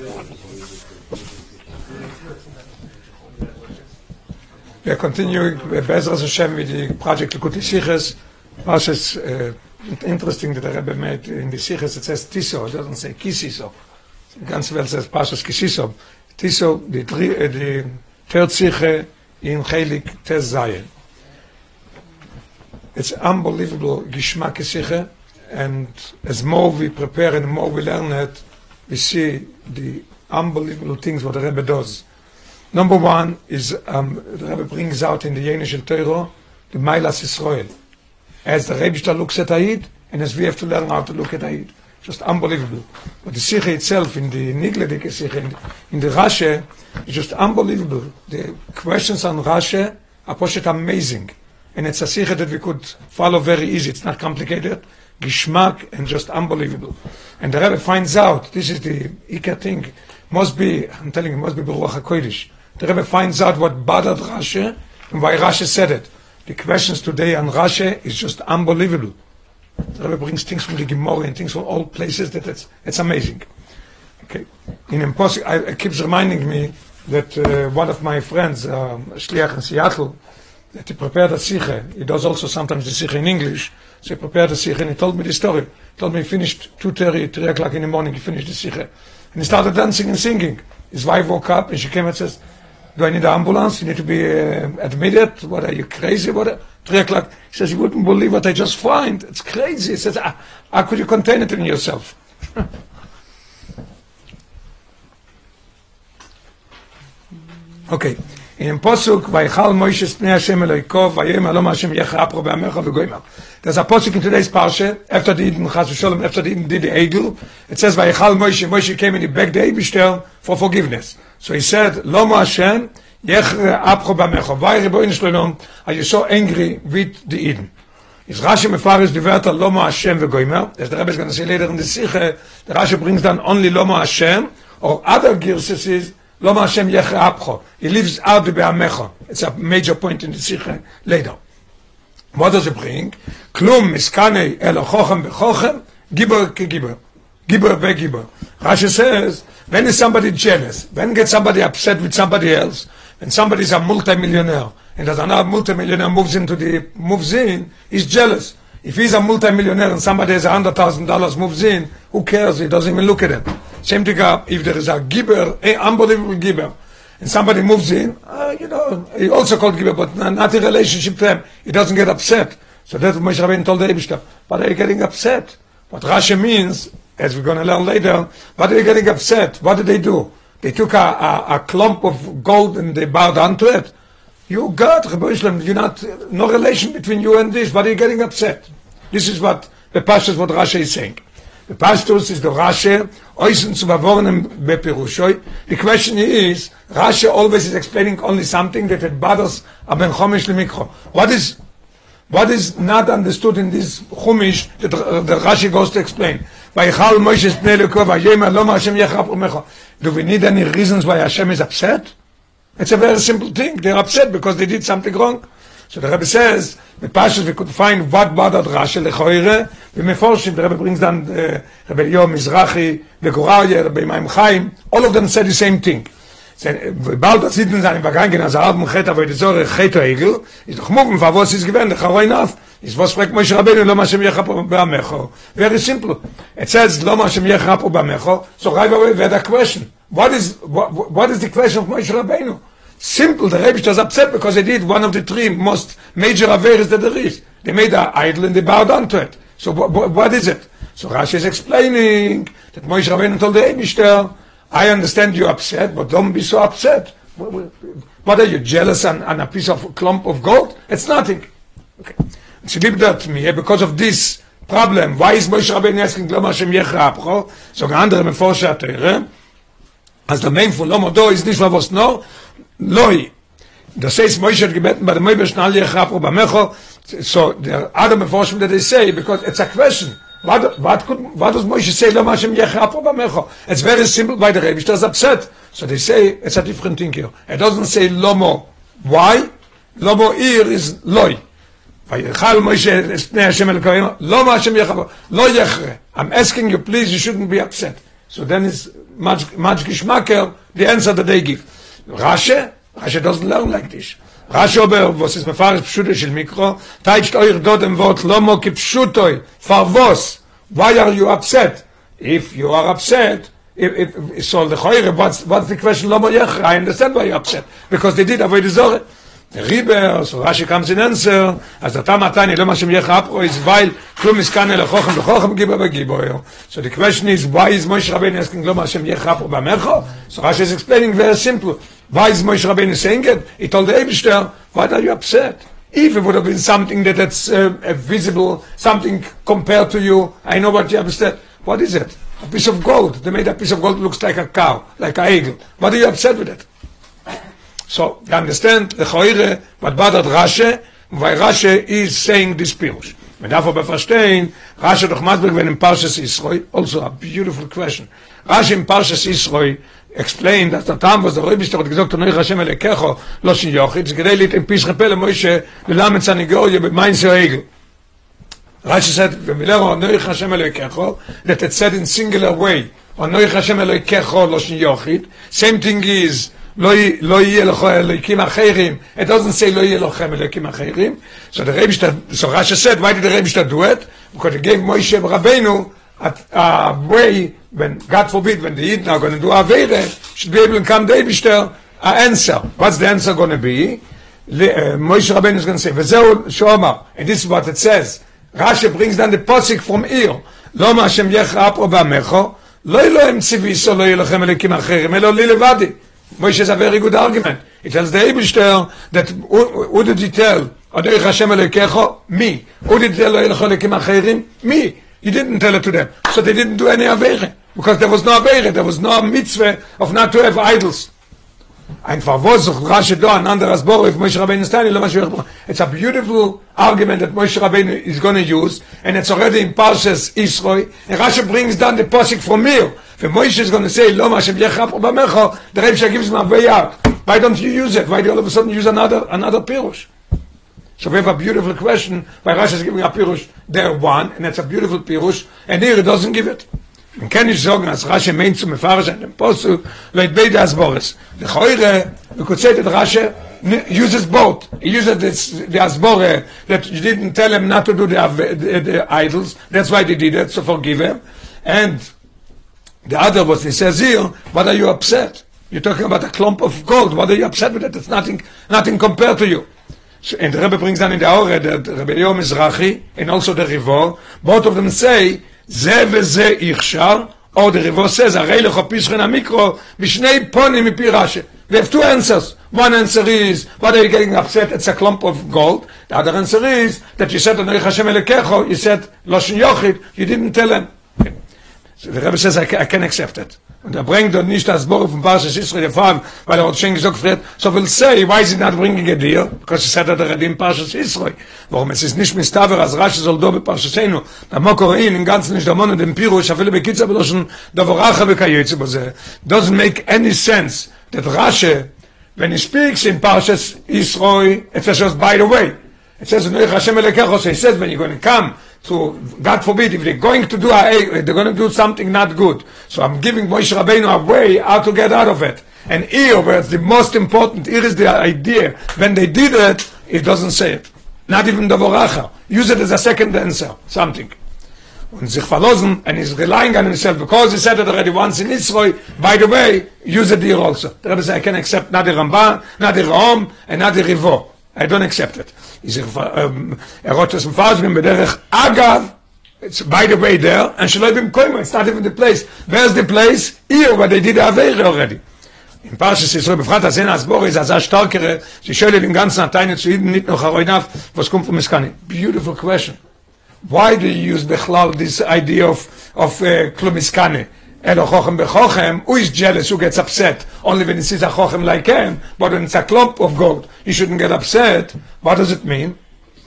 We are continuing with Bezras Hashem with the project Likuti Siches. Parshas, uh, interesting that the Rebbe made in the Siches, it says Tiso, it doesn't say Kisiso. The ganze Welt says Parshas Kisiso. Tiso, the, three, uh, the third Siche in Chelik Tez Zayin. It's unbelievable Gishmak Siche, and as more we prepare and more we learn it, we see the unbelievable things what the Rebbe does. Number one is um, the Rebbe brings out in the Yenishel Torah the Mailas Israel. As the Rebbe looks at Aid, and as we have to learn how to look at Aid. Just unbelievable. But the Sikha itself, in the Nigledik Sikha, in, the Rashi, is just unbelievable. The questions on Rashi are just amazing. And it's a Sikha that we could follow very easy. It's not complicated. Gishmak and just unbelievable. And the Rebbe finds out, this is the Ika thing, must be, I'm telling you, must be Ruach HaKodesh. The Rebbe finds out what bothered Rashi and why Rashi said it. The questions today on Rashi is just unbelievable. The Rebbe brings things from the Gemara and things from all places that it's, it's amazing. Okay. In impossible, it keeps reminding me that uh, one of my friends, um, Shliach in Seattle, he prepared a sikhe. He does also sometimes the sikhe in English. So he prepared a sikhe and he told me the story. He told me he finished 2.30, 3 o'clock in the morning, he finished the sikhe. And he started dancing and singing. His wife woke up and she came and says, do I need an ambulance? You need to be uh, admitted? What are you crazy? What? Three o'clock. He says, you wouldn't believe what I just find. It's crazy. He says, ah, how could you contain it in yourself? okay. In Posuk, Vaychal Moshe Snei Hashem Eloikov, Vayem Alom Hashem Yecha Apro Be'amecha V'goyma. There's a Posuk in today's Parsha, after the Yidden Chas V'Sholem, after the Yidden did the Egel, it says, Vaychal Moshe, Moshe came and he begged the Eibishter for forgiveness. So he said, Lomo Hashem, Yecha Apro Be'amecha. Why, Rebbeinu Shalom, are you so angry with the Yidden? Is Rashi Mefarish the word Lomo Hashem V'goyma, as the Rebbe is going to say later in the Sikhe, the Rashi brings down only Lomo Hashem, or other girses he leaves out the Be'amecho. It's a major point in the Sikha later. What does it bring? Klum miskanei el chochem bechochem, gibber kegiber. Gibber vegiber. Rashi says, when is somebody jealous, when gets somebody upset with somebody else, when somebody is a multimillionaire, and as another multimillionaire moves into the, moves in, he's jealous. If he's a multimillionaire and somebody has a hundred thousand dollars moves in, who cares? He doesn't even look at it. Same thing if there is a giver, a unbelievable giver, and somebody moves in, uh, you know, he also called giver, but not in relationship to him. He doesn't get upset. So that's what Moshe Rabbeinu told the Eibishter. But are you getting upset? What Rashi means, as we're going to learn later, what are you getting upset? What did they do? They took a, a, a clump of gold and they bowed onto it. You got, you're not, no relation between you and this. but you're getting upset? This is what the Pashas, what Rashi is saying. The Pashtus is the Rashi, oisen zu bewornen bepirushoi. The question is, Rashi always is explaining only something that it bothers a ben chomish lemikro. What is, what is not understood in this chumish that the Rashi goes to explain? Do we need any reasons why Hashem is upset? It's a very simple thing. They're upset because they did something wrong. So the Rebbe says, the Pashas we could find what bothered Rashi lechoire, ומפורשים, the Rebbe brings down the Rebbe Yom Mizrahi, the Gur Aryeh, Rebbe Maim Chaim, all of them said the same thing. ובאלט הציטן זן בגנגן אז הרב מונחת אבל דזור חטא עגל יש doch mogen war was is gewend der rein auf is was fragt mein rabbe lo ma yecha po ba mecho very simple. It says lo ma yecha po ba mecho so right away we had a question. What is what, what is the question of Moshe rabbeinu? Simple, the Rebbe was upset because they did one of the three most major affairs that there is. They made an idol and they bowed onto it. So what, what is it? So Rashi is explaining that Moshe Rabbeinu told the Eibishter, I understand you're upset, but don't be so upset. What are you, jealous on, on a piece of a clump of gold? It's nothing. Okay. To me, eh, because of this problem, why is Moshe Rabbeinu asking, Lo Hashem Yechapcho? So andere Meforshe HaTeire, as the name for Lomodo is nicht was no, loi. Das says Moshe had gebeten by the Moshe Shnal Yechapcho Bamecho, so the other Meforshe that they say, because it's a question, what, what, could, what does Moshe say, Lo Hashem Yechapcho Bamecho? It's very simple by the Rebbe, is upset. So they say, it's a different thing here. It doesn't say Lomo. Why? Lomo here is loi. ויכל מוישה לפני השם אל קוראים, לא מה השם יחבו, לא יחרה. I'm asking you, please, you shouldn't be upset. So then it's much, much geschmacker, the answer that they give. Rashi, Rashi doesn't learn like this. Rashi ober, was is mefarish pshuto shel mikro, taitscht euch dort im Wort ki pshutoi, far vos, why are you upset? If you are upset, if, if, so the choyre, what's, what's the question, lomo yech, I understand why you're upset, because they did avoid the zorah. Riber, so Rashi comes in answer, as the Tamatani, lo mashem yech apro, is while klum iskane lechochem, lechochem gibo begibo. So the question is, why is Moshe Rabbeinu asking lo mashem yech apro b'amercho? So Rashi is explaining very simple. Why is Moshe Rabbeinu saying it? He told the Eibishter, why are you upset? If it would have been something that that's uh, visible, something compared to you, I know what you have upset. What is it? A piece of gold. They made a piece of gold looks like a cow, like a eagle. What are you upset with it? So, you understand, the Choire, what bothered Rashi, why Rashi is saying this Pirush. Und davor beverstehen, Rashi doch Masberg, wenn in Parshas Yisroi, also a beautiful question. Rashi in Parshas Yisroi explained that the time was the Rebbe Shtor, gesagt, Noich Hashem Elekecho, lo shin yochit, זה כדי להתאים פיש חפל למוישה, ללמד סניגוריה במיינס הרגל. Rashi said, ומילרו, Noich Hashem Elekecho, that it said in singular way, Noich Hashem Elekecho, lo shin yochit, same thing is, לא לא יהיה לך אלוקים אחרים it doesn't say לא יהיה לכם אלוקים אחרים so the Rebbe so Rashi said why did the Rebbe do it because he gave Moshe Rabbeinu a, a way when God forbid when the Yidden are going to do Avere should be able to come the Rebbe a answer what's the answer going to be uh, Moshe Rabbeinu is going to say וזהו שאומר and this is what it says Rashi brings down the posik from here לא מה השם יחרא פה בעמךו לא אלוהים ציוויסו לא יהיה לכם אלוקים אחרים אלא לי לבדי Moshe is a very good argument. He tells the Eibishter that who, who did he tell? Hashem Elokecho? Me. Who did he tell Elokecho Elokim Acherim? Me. He didn't tell it to them. So they didn't do any Avere. Because there was no Avere. There was no mitzvah of not to have idols. Wo sich Rashi do an anderer Asbor if Moshe Rabbeinu Stani lo mashu It's a beautiful argument that Moshe Rabbeinu is going to use and it's already in Parshas Yisroi and Rashi brings down the posik from here If Moshe is going to say, Lo Mashem Yechap Bamecho, the Rebbe gives him a way out. Why don't you use it? Why do you all of a sudden use another, another Pirush? So we have a beautiful question why Rashi is giving a Pirush there one, and it's a beautiful Pirush, and here it doesn't give it. Man kann nicht sagen, als Rashi meint zu mefarisch an dem Posuk, leit beide Choyre, we could say that Rashi uses both. He uses this, the Asbore, that you didn't tell him not to do uh, the, the, the idols, that's why they did it, so forgive him. And the other was he says here, what are you upset? You're talking about a clump of gold. What are you upset with it? It's nothing, nothing compared to you. So, and the Rebbe brings down in the Aure that Rebbe Yom Mizrachi and also the Rivo, both of them say, זה וזה איכשר, or the Rivo says, הרי לך פישכן המיקרו, בשני פונים מפי רש"י. We have two answers. One answer is, what are you getting upset? It's a clump of gold. The other answer is, that you said, Hashem Elekecho, you said, Loshin Yochid, you didn't tell him. So the Rebbe says, I, I can accept it. Und er bringt dort nicht das Buch von Parshas Yisrael erfahren, weil er hat schon gesagt, wird, so will say, why is he not bringing it here? Because he said that er in Parshas Yisrael. Warum es ist nicht mit Staver, als Rashi soll do bei Parshas Enu. Da mo korein, in ganzen nicht der Mon und dem Piru, ich afele bekitza, aber schon da voracha bekayetze boze. Doesn't make any sense that Rashi, when he speaks in Parshas Yisrael, it says, by the way, it says, Hashem Elekecho, so he says, when you're going to come, So God forbid if they're going to do a, they're going to do something not good. So I'm giving Moshe Rabbeinu a way how to get out of it. And here, where it's the most important, here is the idea. When they did it, it doesn't say it. Not even the Voracha. Use it as a second answer, something. Und sich verlassen, and he's relying on himself, because he said it already once in Israel, by the way, use it here also. The Rebbe said, I can accept not the Ramban, not the Rom, and not the Rivo. I don't accept it. Is er er hat es falsch mit der agav. It's by the way there and shall be coming it's not even the place. Where's the place? Here where they did very already. In Parshas ist so befragt das as Boris as a starkere sie schöne den ganzen Latein zu ihnen nicht noch heroinaf was kommt vom Skani beautiful question. Why do you use the this idea of of uh, klumiskane Elo chochem bechochem, who is jealous, who gets upset? Only when he sees a chochem like him, but when it's a clump of gold, he shouldn't get upset. What does it mean?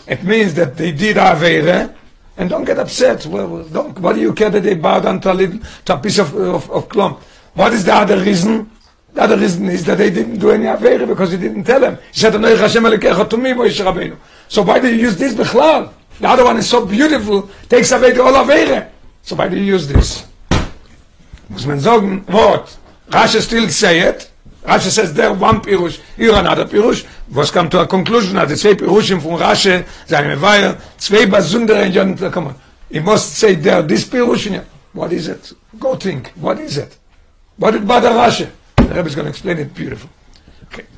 It means that they did Aveire, and don't get upset. Well, don't, what do you care that they bowed down to a, little, to a piece of, of, of clump? What is the other reason? The other reason is that they didn't do any Aveire because he didn't tell them. He said, Anoich Hashem Alekecha to me, Moshe Rabbeinu. So why do you use this Bechlal? The other one is so beautiful, takes away the Aveire. So why do you use this? Muss man sagen, what? Rashi still say it, Rashi says there one Pirush, here another Pirush, was come to a conclusion, the zwei Pirushim Rashi, sagen wir weiter, zwei besondere Ingenieure, come on, you must say there, this Pirush, what is it? Go think, what is it? What did bother Rashi? The Rebbe is going to explain it beautiful.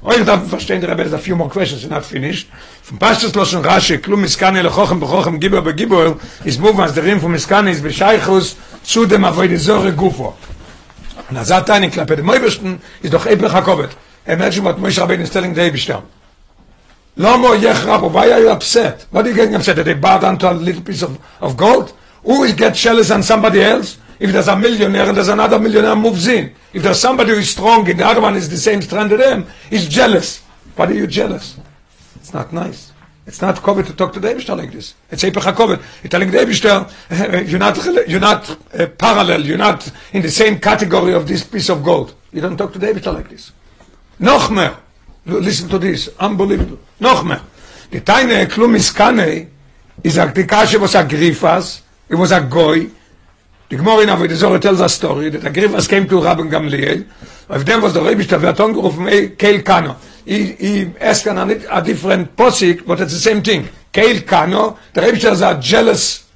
אוי דאָ פארשטיין דער רבער דאָ פיו מור קוועשנס נאָט פיניש פון פאסטס לאשן רשע כלום מסקאנה לחוכם בחוכם גיבר בגיבר איז בוב אז דרים פון מסקאנה איז בשייחוס צו dem אבוי דזור גופו na zatani klappe dem meibesten ist doch ebel hakovet. er merkt schon was moish rabin stelling day bestam לא מו יכרב, why are you upset? What are you getting upset? Did they bought to a little piece of, of gold? Who will get jealous on somebody else? If there's a millionaire and there's another millionaire moves in. If there's somebody who is strong and the other one is the same strength as them, he's jealous. Why are you jealous? It's not nice. It's not covered to talk to the like this. It's Chakobet. You're telling the Eibishter, you're not, you're not uh, parallel, you're not in the same category of this piece of gold. You don't talk to the like this. Noch mehr. Listen to this. Unbelievable. Noch mehr. The tiny klum iskane is a kashe was a grifas. It was a goy. The Gemara in Avodah Zorah tells a story that a grifas came to Rabban Gamliel. Of them was the Rebbe Shtavet angerufen, hey, Keil Kano. He, he asked an, a different posik, but it's the same thing. Keil Kano. The Rebbe is a jealous,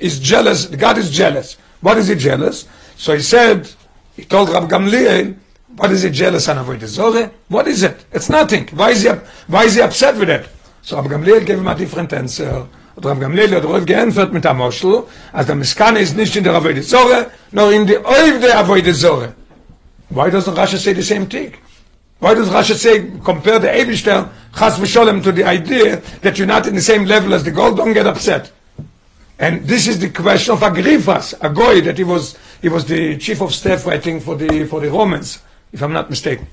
is jealous. God is jealous. What is he jealous? So he said, he told Rabban Gamliel, what is he jealous on Avodah Zorah? What is it? It's nothing. Why is he, why is he upset with it? So Rabbi Gamliel gave him a different answer. Und Rabbi Gamliel hat Rav geantwortet mit der Moschel, als der Miskane ist nicht in der Avodah Zorah, nor in the Oiv der Avodah Zorah. Why doesn't Rashi say the same thing? Why does Rashi say, compare the Eibishter, Chas v'sholem, to the idea that you're not in the same level as the gold, don't get upset. And this is the question of Agrifas, a goy that he was, he was the chief of staff, I think, for the, for the Romans, if I'm not mistaken.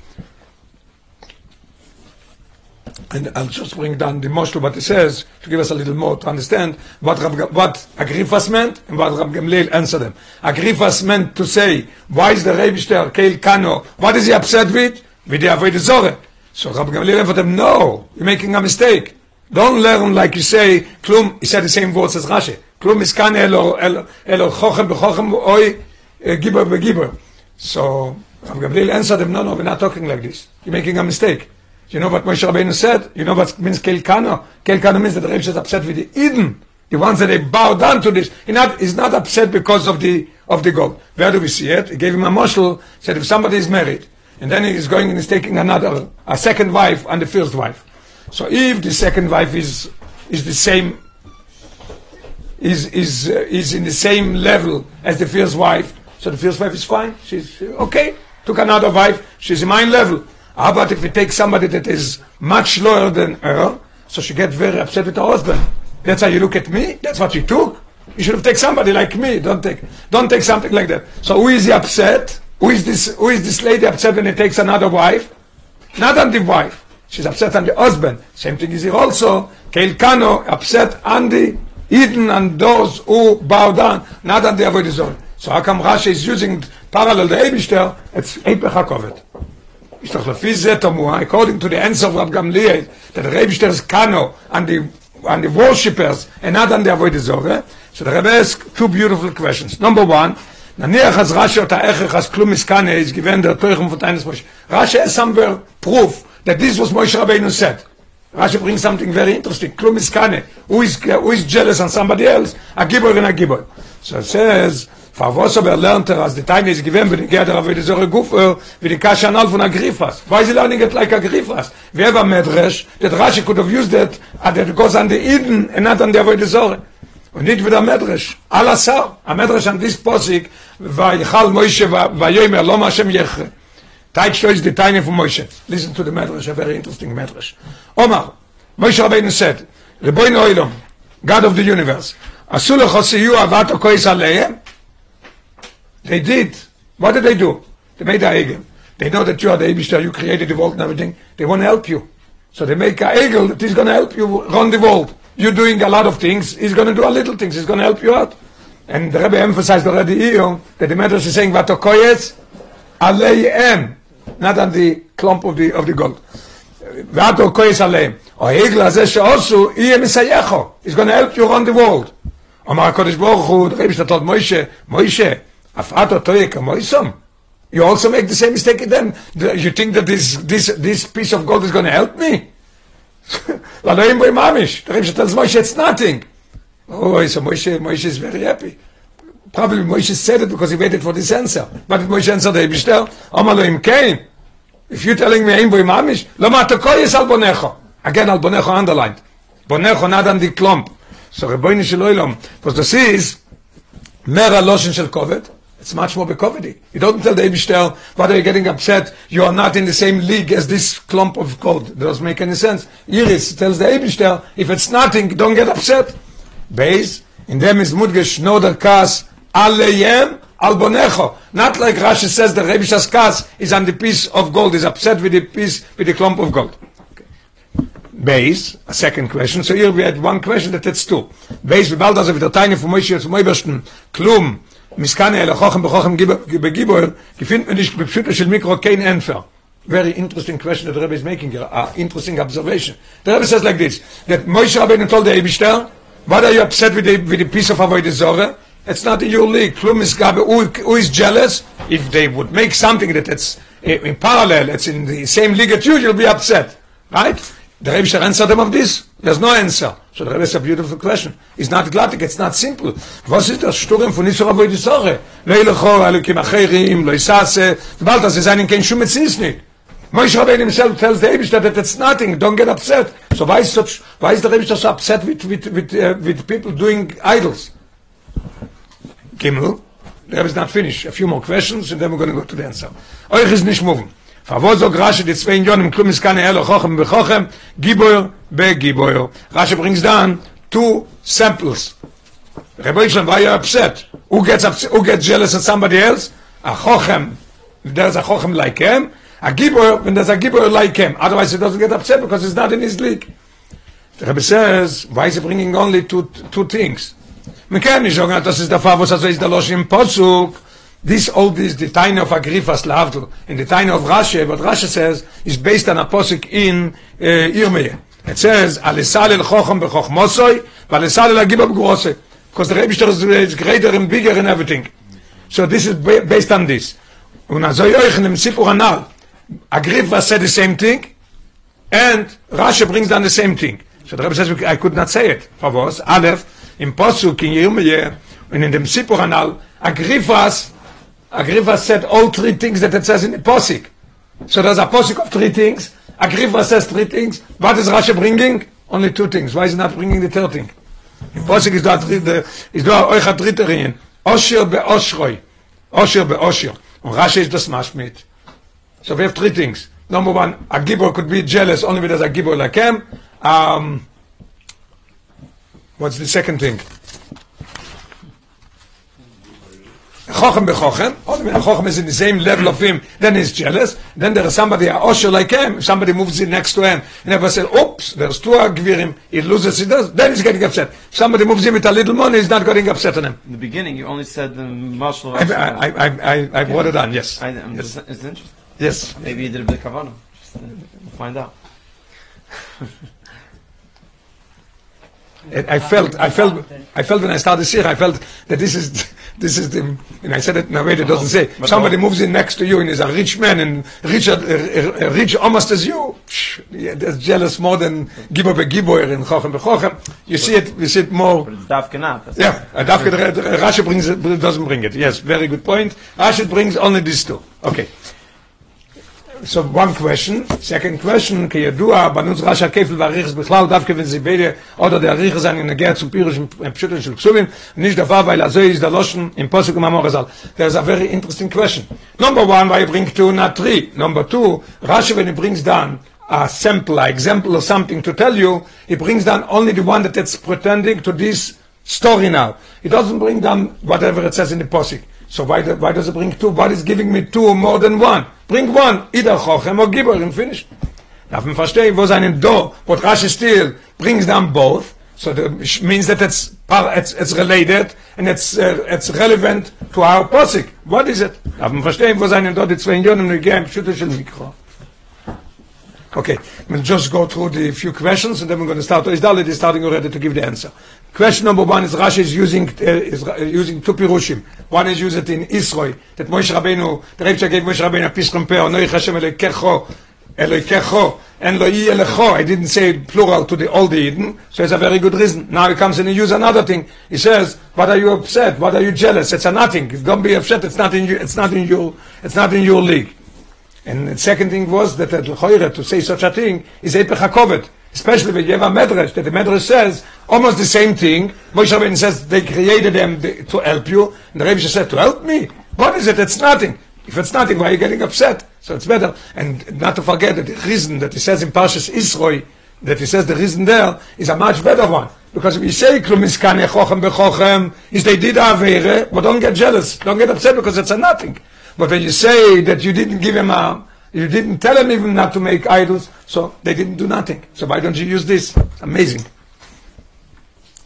And I'll just bring down the Moshe, what it says, to give us a little more to understand what, Rab, what Agrifas meant and what Rab Gamliel answered them. Agrifas meant to say, why is the Rebishter, Keil Kano, what is he upset with? With the Avodah Zorah. So Rab Gamliel answered them, no, you're making a mistake. Don't learn like you say, Klum, he said the same words as Rashi. Klum is kan elo, elo, elo, chochem, bechochem, oi, eh, gibber, begibber. So Rab Gamliel answered them, no, no, we're not talking like this. You're making a mistake. You know what Moshe Rabbeinu said? You know what means Kelkano? Kelkano means that the Rebbe is upset with the Yidden. The ones that they bow down to this. He's not, he's not upset because of the, of the gold. Where do we see it? He gave him a moshel, said if somebody is married, and then he's going and he's taking another, a second wife and the first wife. So if the second wife is, is the same, is, is, uh, is in the same level as the first wife, so the first wife is fine. She's okay. Took another wife. She's in my level. How about if we take somebody that is much lower than her, so she gets very upset with her husband? That's how you look at me? That's what you took? You should have taken somebody like me. Don't take, don't take something like that. So who is he upset? Who is this, who is this lady upset when he takes another wife? Not on the wife. She's upset on the husband. Same thing is here also. Keilkano upset on the Yidden and those who bow down, not on the zone. So how come Rashi is using parallel the Eibishter? It's Eipech HaKovet. Ist doch לפי זה תמוה, according to the answer of Rab Gamliel, that the Rebbe is Kano and the, and the worshippers and not on the Avodah Zorah, so the Rebbe asks two beautiful questions. Number one, נניח אז רש"י אותה הכרח אז כלום מסקנה is given the Teuchum von Tainus Moshe. Rashi has somewhere proof that this was Moshe Rabbeinu said. Rashi brings something very interesting. Klum iskane. Who is, who is jealous on somebody else? A gibor and a gibor. So it says, Favos aber lernt er, als die Teine ist gewähnt, wenn die Gerde auf die Säure Gufer, wie die Kasche anal von Agrifas. Why is he learning it like Agrifas? Wer war Medrash? That Rashi could have used it, and it goes on the Eden, and not on the Avodah Zorah. Und nicht wieder Medrash. Al Asar. A Medrash an this Posik, ויחל מוישה ויאמר, לא מה השם יחרה. Teich is the Teine von Moshe. Listen to the Medrash, a very interesting Medrash. Omar, Moshe Rabbeinu said, Reboin Oilom, God of the universe, לך סיוע ואתה כועס עליהם? They did. What did they do? They made a eagle. They know that you are the Eibishter. you created the world and everything. They want to help you. So they make a eagle. that is going to help you run the world. You're doing a lot of things. He's going to do a little things. He's going to help you out. And the Rebbe emphasized already here that the Medrash is saying, Vatokoyes aleihem. Not on the clump of the, of the gold. Vatokoyes aleihem. O egel hazeh also, iye misayecho. He's going to help you run the world. Omar הקודש Baruch Hu. the Rebbe told Moshe, Moshe, you also make the same mistake then. You think that this, this, this piece of gold is going to help me? Laloim boy. The Rebbe tells Moshe it's nothing. Oh, so Moshe, Moshe is very happy. Probably Moshe said it because he waited for this answer. But Moshe answer the Ebishter? Omaloim came. If you're telling me ein boy mamish, lo matakoy is al bonecho. Again, al bonecho underlined. Bonecho not on the clump. So Rebbeinu shel oilom. Because this is mera loshen shel kovet. It's much more bekovedy. You don't tell the Ebishter, what are you getting upset? You are not in the same league as this clump of gold. It doesn't make any sense. Iris tells the Ebishter, if it's nothing, don't get upset. Beis, in them is mudgesh no der kas aleyem al bonecho. Not like Rashi says the Rebishter's kas is on the piece of gold, is upset with the piece, with the clump of gold. Beis, a second question. So here we had one question that it's two. Beis, wie bald also wieder Teine von Moshe zum Obersten, klum, very interesting question that Rebbe is making here, uh, interesting observation. The Rebbe says like this, that Moshe Rabbeinu told the Ebishter, what are you upset with the, with the piece of Avodah Zorah? It's not in your league. Klum is gabe, who, who is jealous? If they would make something that it's in parallel, it's in the same league as you, you'll be upset. Right? The Rebbe should answer them of this. There's no answer. So the Rebbe is a beautiful question. It's not glattig, it's not simple. Was ist das Sturm von Isra Avoid Isore? Lo ilachor alukim acherim, lo isase, bald das ist einen kein Schumetzis nicht. Moshe Rabbeinu himself tells the Rebbe that it's nothing, don't get upset. So why is, such, why is the Rebbe so upset with, with, with, uh, with people doing idols? Gimel, the Rebbe is not finished. A few more questions and then we're going to go to the answer. Euch ist nicht moving. Zwei Jonen klum is keine elo khochem be khochem giboyer be giboyer. Rashe brings down two samples. Rabbi Shem why upset? Who gets upset? Who gets jealous of somebody else? If there's a khochem like him, a giboyer when there's a giboyer like him. Otherwise he doesn't get upset because it's not in his league. The Rebbe says, why is he bringing only two, two things? Man kann nicht sagen, das ist der Fall, was also ist der Potsuk. This all this the tine of agrifas lavdel in the tine of rashe what rashe says is based on a posik in uh, irmeye. It says al sal el chochem be chochmosoy val sal el agib grose because the rebster is greater and bigger and everything. So this is based on this. Und azoy euch in dem sipur anal. Agrifas said the same thing and rashe brings down the same thing. So the rebbe says i could not say it. For was alef in posuk in irmeye and in dem sipur anal agrifas Agrifas said all three things that it says in the Posik. So there's a Posik of three things. Agrifas says three things. What is Rashi bringing? Only two things. Why is he not bringing the third thing? The Posik is da is da euch hat dritter rein. Osher be Oshroi. Osher be Osher. Und Rashi is das Mashmit. So we have three things. Number one, a Gibor could be jealous only because a Gibor like him. Um, what's the second thing? Chochem bechochem, Chochem is in the same level of him, then he's jealous. Then there is somebody, a Osher like him, somebody moves in next to him, and ever says, oops, there's two Agvirim, he loses, he does, then he's getting upset. Somebody moves in with a little money, he's not getting upset on him. In the beginning, you only said the marshal. I, I, I, I, I brought it on, yes. I, I'm yes. just, it's interesting. Yes. Maybe you did a bit of kavana. Just uh, find out. I felt, I felt, I felt when I started here, I felt that this is, this is the, and I said it in a way that doesn't say, But somebody moves in next to you and is a rich man and rich, uh, uh, rich almost as you, yeah, that's jealous more than Gibor be Gibor in Chochem be Chochem. You see it, you see it more, But it's dafke not. Yeah, uh, the- Rashi brings it, doesn't bring it. Yes, very good point. Rashi brings only these two. Okay so one question. Second question ke yadua do rasha kefel varich bikhlal davke ven zibele oder der rich zan in der zu pirischen pschütteln shel ksuvim nicht davar weil er so loschen im posuk ma there's a very interesting question. Number one why you bring to not three? Number two rasha when he brings down a sample a example of something to tell you he brings down only the one that it's pretending to this story now. It doesn't bring down whatever it says in the posuk so why why does it bring two? What is giving me two more than one? Bring one, either Chochem or Gibor, and finish. Darf man verstehen, wo seinen Do, what Rashi still brings down both, so that means that it's, it's, it's related and it's, uh, it's relevant to our Posik. What is it? Darf man verstehen, wo seinen Do, die zwei Unionen, die gehen, Schütte Mikro. Okay, we'll just go through the few questions and then we're going to start. Is Dalit is starting already to give the answer. Question number one is Rashi is using uh, is uh, using two pirushim. One is used in Israel that Moshe Rabbeinu, the Rebbe gave Moshe Rabbeinu a pischum peh, Noi Hashem Elokecho, Elokecho, and Lo Yi Elecho. I didn't say plural to the old Yidden, so it's a very good reason. Now he comes and he uses another thing. He says, "What are you upset? What are you jealous? It's a nothing. Don't be upset. It's not in you. It's not in your. It's not in your league." And the second thing was that at Lechoire, to say such a thing, is Epech HaKovet. Especially when you have a Medrash, that the Medrash says almost the same thing. Moshe Rabbeinu says they created them to help you. And the Rebbe said, to help me? What is it? It's nothing. If it's nothing, why are you getting upset? So it's better. And not to forget that the reason that he says in Parshas Isroi, that he says the reason there is a much better one. Because if you say klum chochem bechochem, is they did avere, but don't get jealous, don't get upset because it's a nothing. But when you say that you didn't give him a, you didn't tell him even not to make idols, so they didn't do nothing. So why don't you use this? Amazing.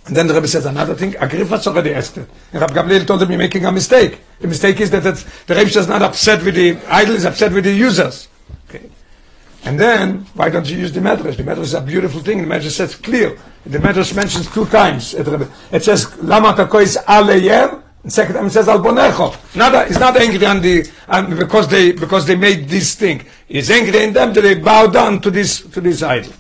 And then the Rebbe says another thing. Agrippas already asked it. And Rabbi Gamliel told him you're making a mistake. The mistake is that the Rebbe is not upset with the idol, is upset with the users. Okay. And then, why don't you use the Medrash? The Medrash is a beautiful thing. The Medrash says clear. The Medrash mentions two times. It says, Lama takois aleyem, and second time it says al bonecho. Not, he's not angry on the, on, because they, because they made this thing. He's angry in them that they bow down to this, to this idol.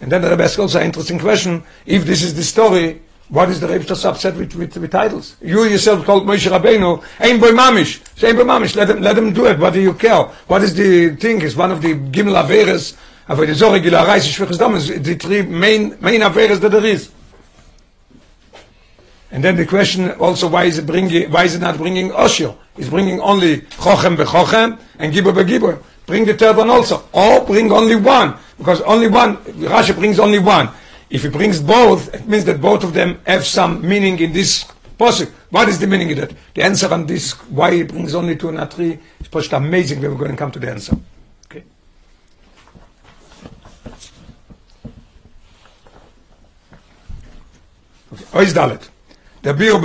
And then the Rebbe asks also an interesting question. If this is the story, what is the Rebbe just upset with, with, with titles? You yourself called Moshe Rabbeinu, Ein Boy Mamish. Say Ein Boy Mamish, let them, let them do it. What do you care? What is the thing? It's one of the Gimel Averes, aber so regular Reise, Shvichus Dam, is the three main, main Averes that there is. And then the question also, why is it bringing, why is it not bringing Osher? It's bringing only Chochem bechochem and Gibor begibor. Bring the third one also. Or bring only one. Because only one, Rashi brings only one. If he brings both, it means that both of them have some meaning in this posuk. What is the meaning of that? The answer on this, why he brings only two and not three, is just amazing we're going to come to the answer. Okay. Okay. Ois. Der Bier.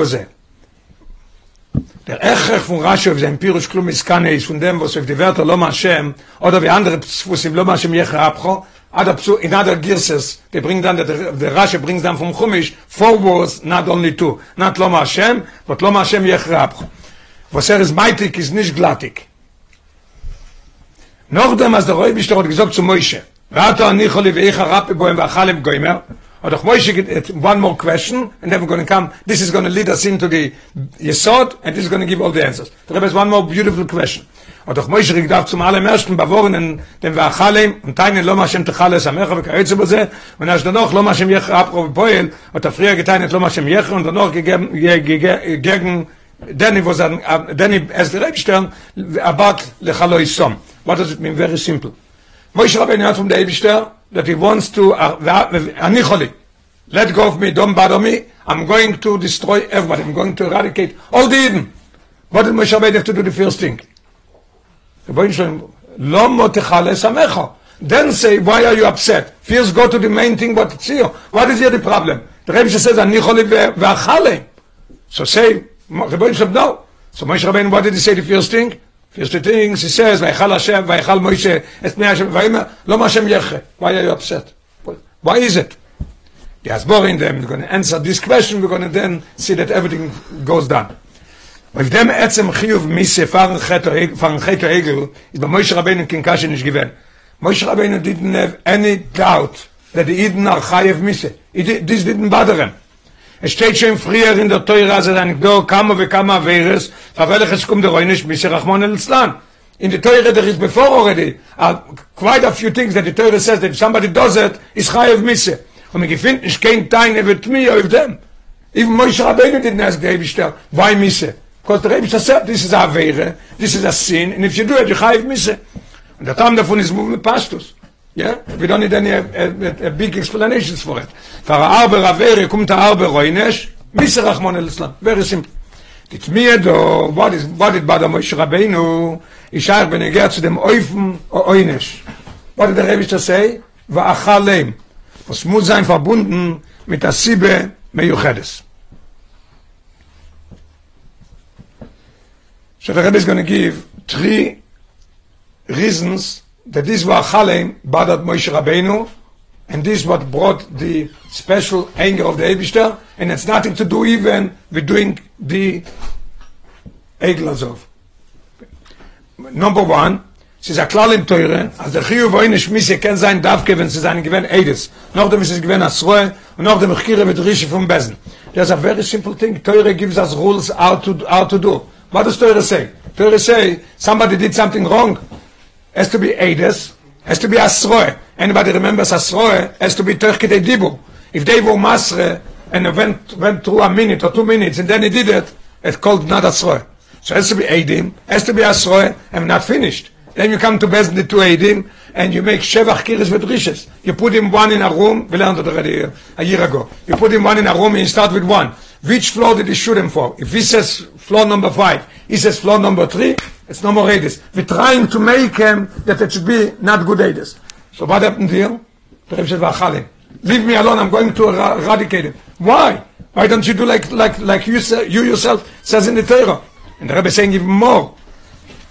Der Echech von Rashi sein Pirush Klum Iskane ist von dem, was auf die Wörter Loma Hashem, oder wie andere Pfusim Loma Hashem Yecha Abcho, other psu in other girses they bring down the the rashi brings down from chumish four words not only two not loma shem but loma shem yechrab was er is meitig is nicht glattig noch dem as der roy bist gesagt zu moische warte an ich hole ich rap boem va khalem goimer or doch moische get one more question and then we're going to come. This is going to lead us into the yesod and this is going to give all the answers. There is one more beautiful question. Und doch moish darf zum allem ersten bewornen dem war khalem und deine lo ma shem tkhale samach und kaitz be ze und as noch lo ma shem yech apro poel und der frier lo ma shem yech und noch gegeben gegen denn was dann denn es der stern about le khalo isom what does it mean? Very simple moish rabben hat from the ebster that he wants to uh, ani kholi let go of me don't bother me i'm going to destroy everybody i'm going to eradicate all the yidden what did moish rabben have to do the first thing. Then say, why are you upset? First go to the main thing, what it's here. What is here the problem? The Rebbe says, ani choli ve'achale. So say, Rebbeinu Shalom, no. So Moshe Rabbeinu, what did he say the first thing? Here's the things, he says, ויכל השם, ויכל מוישה, את פני השם, ויאמר, לא מה השם יכה. Why are you upset? Why is it? He has them, we're going to answer this question, we're going to then see that everything goes down. Weil dem עצם חיוב מי ספר חטא hegel, is by Moshe Rabbeinu kinkashin is given. Moshe Rabbeinu didn't have any doubt that the Eden are chayev misse. This didn't bother him. Es steht schon früher in der teure as dann go kamo ve kama veres aber es kommt der reinisch mis rahmon el slan in the teure there is before already. Uh, quite a few things that the teure says that if somebody does it is khayev mis und mir gefind ich kein deine wird mir auf dem. Even moish rabenu didn't ask the ebster why mis Because the Rebbe said, this is a Avere, this is a sin, and if you do it, you chayiv mise. And the time davon is moving pastus. Yeah? We don't need any a, a, a big explanations for it. For arbe Avere, kumt arbe roinesh, mise rachmon el Islam. Very simple. Dit mir do, what is what did bad Moshe Rabbeinu, er geht zu dem Eufen o Oynesh. What did the Rebbe to say? Va achalem. Was muss sein verbunden mit der Sibbe meyuchedes. So the Rebbe is going to give three reasons that this was Chalem, Badat Moshe Rabbeinu, and this what brought the special anger of the Eibishter, and it's nothing to do even with doing the Egel Azov. Number one, Sie sagt klar im Teure, als der Chiyu wo eine Schmisse kann sein Davke, wenn sie seinen Gewinn Eides. Noch dem ist es Gewinn Asroe, und noch dem Chkire wird Rische vom Besen. There's a very simple thing. Teure gives us rules how to, how to do. What does Teure say? Teure say, somebody did something wrong. Has to be Eides, has to be Asroe. Anybody remembers Asroe, has to be Terkite Dibu. If they were Masre, and went, went through a minute or two minutes, and then he did it, it's called not Asroe. So it has to be Eidim, has to be Asroe, and not finished. Then you come to Bezdin the two Eidim, and you make Shevach Kiris with Rishes. You put him one in a room, we learned it already a year ago. You put him one in a room, and you start with one. Which floor did he shoot him for? If he says floor number five, he says floor number three, it's no more Eides. We're trying to make him that it should be not good Eides. So what happened here? The Rebbe said, "V'achalim, Leave me alone, I'm going to er- eradicate him. Why? Why don't you do like, like, like you, say, you yourself says in the Torah? And the Rebbe is saying even more.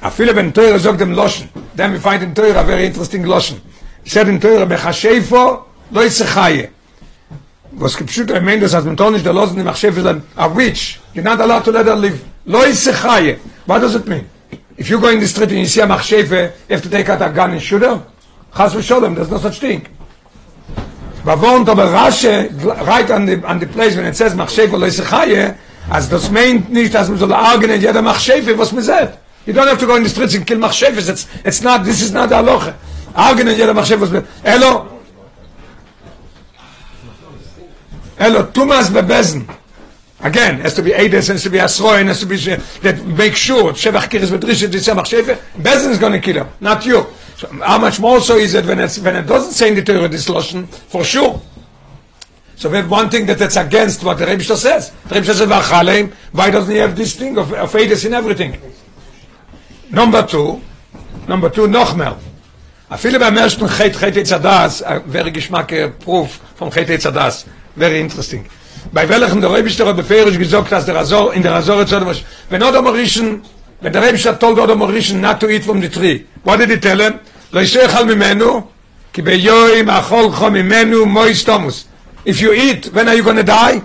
אפילו wenn Teure sagt dem Loschen, then we find in Teure a very interesting Loschen. He said in Teure, Bechashefo lo yisechaye. Was gepschut er meint, dass als man tonisch der Losen im Achshefo ist a witch. You're not allowed to let her live. Lo yisechaye. What does it mean? If you go in the street and you see a Machshefe, you have to take out a gun and shoot her? Chas v'sholem, there's no such thing. Bavont aber Rashe, right on the, on the place when it says Machshefe lo yisechaye, as das meint nicht, dass man soll argen in jeder Machshefe, was man. You don't have to go in the streets and kill machshavas. It's, it's not, this is not the halacha. Argen and yada machshavas. Hello? Hello, Tumas bebezn. Again, has to be Eides, has to be Asroin, has to be, that make sure, Shevach Kiris Bedrisha, this Machsheve, Bezin is going to kill him, not you. So how much more so is it when, when it doesn't say in the Torah this Lashon, for sure. So we have one thing that that's against what the Rebbe says. The Rebbe says, why doesn't he have this thing of, of in everything? Number two, number two, noch mehr. Beim ersten Chet Chet Etzadas, a very geschmack uh, proof vom Chet Etzadas. Very interesting. Bei welchen der Rebbe der befehrisch gesagt, dass der Razor, in der Razor zu was, wenn oder Morischen, wenn der Rebbe told oder Morischen not to eat from the tree. What did he tell him? Lo yishechal mimenu, ki beyoim achol cho mimenu. If you eat, when are you going to die?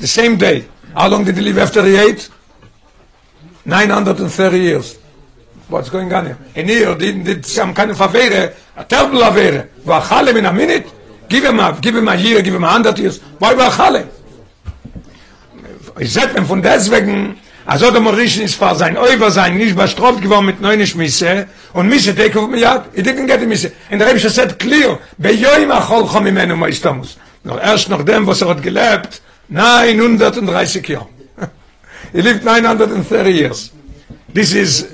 The same day. How long did he live after he ate? 930 years. What's going on here? And here, did, did some kind of avere, a terrible avere. V'achalem in a minute? Give him a, give him a year, give him a hundred years. Why v'achalem? Ich sag mir von deswegen, also der Morischen ist vor sein Oiver sein, nicht bestraft geworden mit neune Schmisse, und Misse take of me yad, he didn't get Misse. And the Rebbe said clear, beyoim achol chom imenu moistamus. Noch erst noch dem, was er hat gelebt, 930 Jahre. He lived 930 years. This is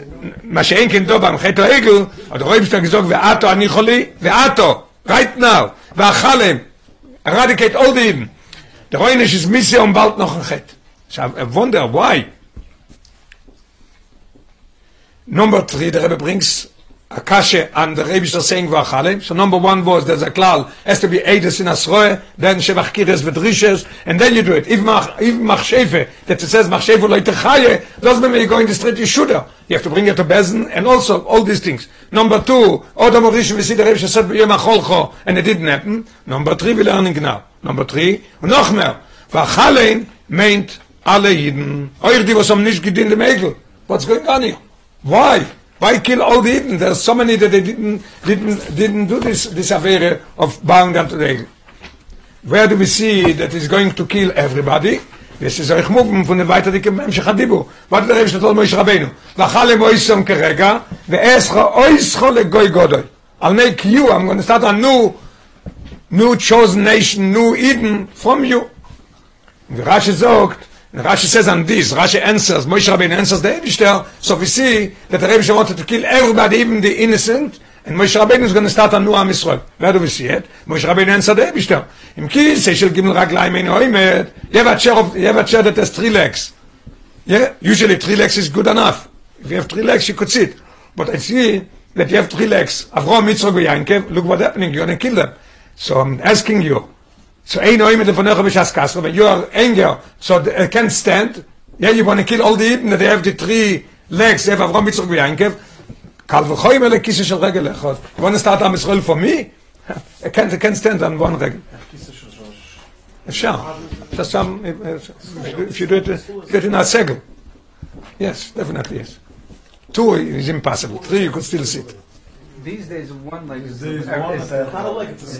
שאין כן טוב במחית העגל, אבל רואים שאתה גזוק ואתו אני חולי, ואתו, right now, ואכלם, eradicate all the Eden. Der Reunisch ist Misse und bald noch ein Chet. So I wonder why. Number three, the Rebbe brings Akashe and the Rebbe is saying Vachale. So number one was there's a klal has to be Eides in Asroe, then Shevach Kires Vedrishes, and then you do it. Even Mach, even Machshefe, that it says Machshefe lo Chaye, doesn't mean when you go in the street you should. You have to bring it to Bezen, and also all these things. Number two, Oda Morish, we see the Rebbe said B'yom HaCholcho, and it didn't happen. Number three, we're learning now. Number three, und noch mehr. Vachale meint alle Yidden. Euch, die was am nicht gedient im Egel. What's going on here? Why? Why kill all the Eden? There's so many that they didn't didn't didn't do this this affair of bowing down to the Eden. Where do we see that he's going to kill everybody? This is euch movement von der weiter dicke Mensch Hadibu. Was der ist toll Moshe Rabenu. Va khale moisom kerega ve escha oischo le goy godoy. I'll make you I'm going to start a new new chosen nation, new Eden from you. Und Rashi sagt, Rashi says on this, Rashi answers, Moshe Rabbeinu answers the Eibishter, so we see that the Eibishter wanted to kill everybody, even the innocent, and Moshe Rabbeinu is going to start a new Am Yisrael. Where do we see it? Moshe Rabbeinu answered the Eibishter. Im Kisei shel Gimel Raglayim ein Oimet, you have a chair, of, you have a chair that has three legs. Yeah? Usually three legs is good enough. If you have three legs, you could sit. But I see that you have three legs. Avraham, Yitzchak, and Yankov, look what's happening, you're going to kill them. So I'm asking you, so ein oi mit der von euch as kasro when you are anger so I can't stand yeah you want to kill all the Eden they have the three legs they have Avram Yitzchak Yankov Kal v'choim ele kisse shel regel echot. You want to start Am Yisrael for me? I can't, I can't stand on one regel. אפשר. אפשר שם, if you do it, do it in a segel. Yes, definitely yes. Two is impossible. Three you could still sit. These days, one like These is, days, one is- is- Not a leg, it's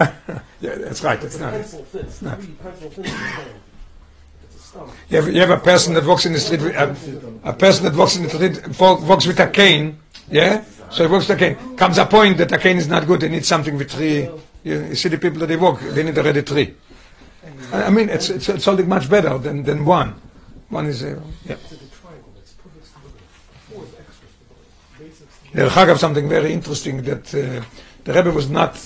Yeah, that's right. It's It's not. pencil thin. It's not. three pencil thin. It's a stump. You have, you have a person that walks in the street, with, a, a person that walks in the street, walks with a cane, yeah? So he walks with a cane. Comes a point that a cane is not good, they need something with three. You, you see the people that they walk, they need already three. I, I mean, it's, it's, it's something much better than, than one. One is, uh, yeah. It's like a triangle. It's perfect stability. Four is extra stability. Basic stability. Dere Chagav, something very interesting that uh, the Rebbe was not.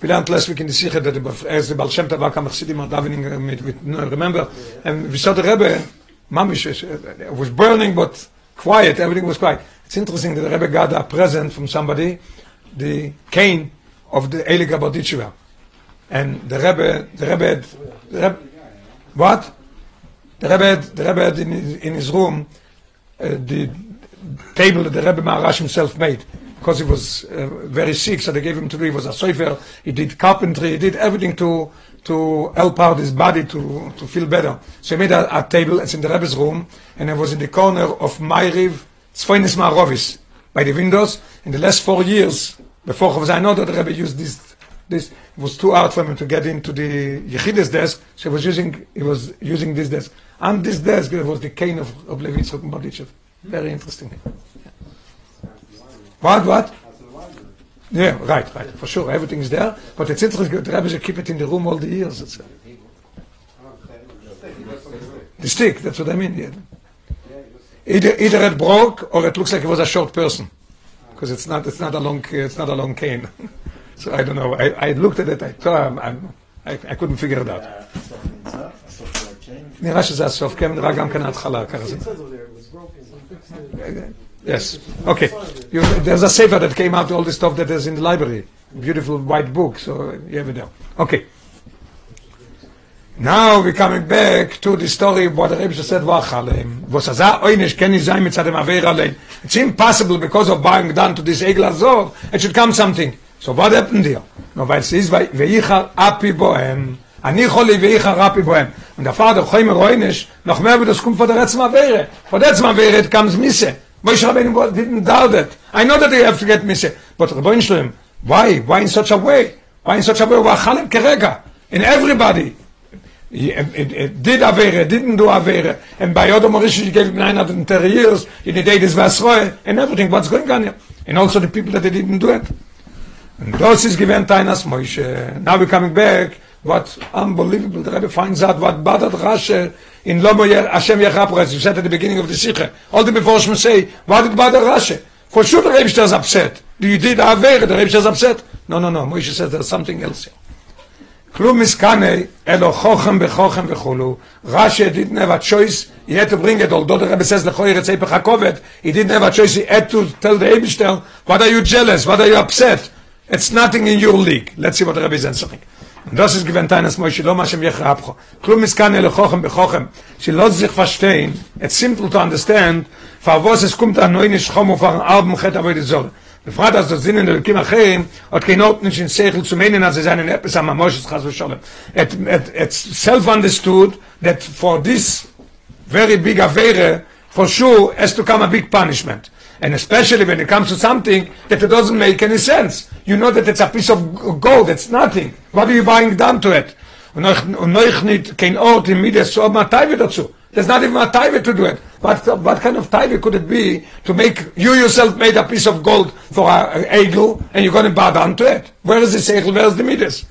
We learned last week in the Sikha that as the Baal Shem Tov Akam Chassidim are davening with, with, no, remember, and we saw the Rebbe, Mamish, uh, was burning but quiet, everything was quiet. It's interesting that the Rebbe got a present from somebody, the cane of the Eli Gabarditsheva. And the Rebbe, the Rebbe, had, the Rebbe what? The Rebbe, had, the Rebbe had in his, in his room uh, the table that the Rebbe Maharash himself made because he was uh, very sick, so they gave him to do. He was a sofer. He did carpentry. He did everything to to help out his body to to feel better. So he made a, a table. It's in the Rebbe's room, and it was in the corner of Ma'ariv, Tzfoinis Ma'arovis, by the windows. In the last four years, before I know the Rebbe used this. This it was too hard for him to get into the Yechidus desk, so he was using he was using this desk. And this desk was the cane of, of Levi Very interesting. What, what? Yeah, right, right, for sure, everything is there. But it's interesting, the Rebbe should keep it in the room all the years. It's, uh, the stick, that's what I mean. Yeah. Either, either it broke or it looks like it was a short person, because it's not, it's not a long, it's not a long cane. so I don't know. I, I looked at it. I thought I'm, I'm, I, I couldn't figure it out. הסוף נמצא, הסוף של הקיין. נראה שזה הסוף, כן, נראה גם כן ההתחלה, ככה זה. We. Yes. Okay. You, there's a sefer that came out all the stuff that is in the library. Beautiful white book. So you have it there. Okay. Now we're coming back to the story what the Rebbe said Wachalem. Was a oynish ken is zaim mitzad aver alein. It's impossible because of bowing down to this Egel Azor. It should come something. So what happened here? No, weil es ist, veichar api bohem. אני יכול להביא רפי בוהם. Und der Vater, Choymer Oynish, noch mehr, wie das kommt von der Rätsel Avere. Von der Avere, it comes Misse. Moshe Rabbeinu didn't doubt it. I know that they have to get Misse. But Rabbeinu Shalom, why? Why in such a way? Why in such a way? Wachalem kerega. In everybody. He, it, it, it did Avere, didn't do Avere. And by Yodom Morishi, he gave him 930 years. He did this Vasroe, and everything. What's going on here? And also the people that they didn't do it. And those is given Tainas Moshe. Now we're coming back. What unbelievable. The Rebbe finds out what bothered Rashi in Lomo Hashem Yechapra, as you said at the beginning of the Sikha, all the Mevorshim say, why did bother Rashi? For sure the Rebbe is upset. You did Avera, the rabbi is upset. No, no, no, Moshe says there's something else here. Klum miskane elo chochem bechochem vechulu. Rashi didn't have a choice. He had to bring it. Although the Rebbe says lechoyer etzei pechakovet, he didn't have a choice. He had to tell the Eibishter, what are you jealous? What are you upset? It's nothing in your league. Let's see what the Rebbe is answering. Das ist gewinnt eines Moishe, לא מה שם יחר אפחו. כלום מסקנה, אלו חוכם וחוכם, שלא sich verstehen, it's simple to understand, for was es kommt an neuen Schom auf einen Arben, chet avoid Zoll. בפרט אז das Sinnen Elokim אחרים, עוד kein Ort nicht in Seichel zu meinen, als es einen Eppes am Moshes Chas v'Sholem. It's self-understood that for this very big Avere, for sure has to come a big punishment. And especially when it comes to something that it doesn't make any sense. You know that it's a piece of gold, it's nothing. What are you buying down to it? There's not even a Taive to do it. What, what kind of Taive could it be to make, you yourself made a piece of gold for a, a eagle and you're going to bow down to it? Where is the Seichel, where is the Midas?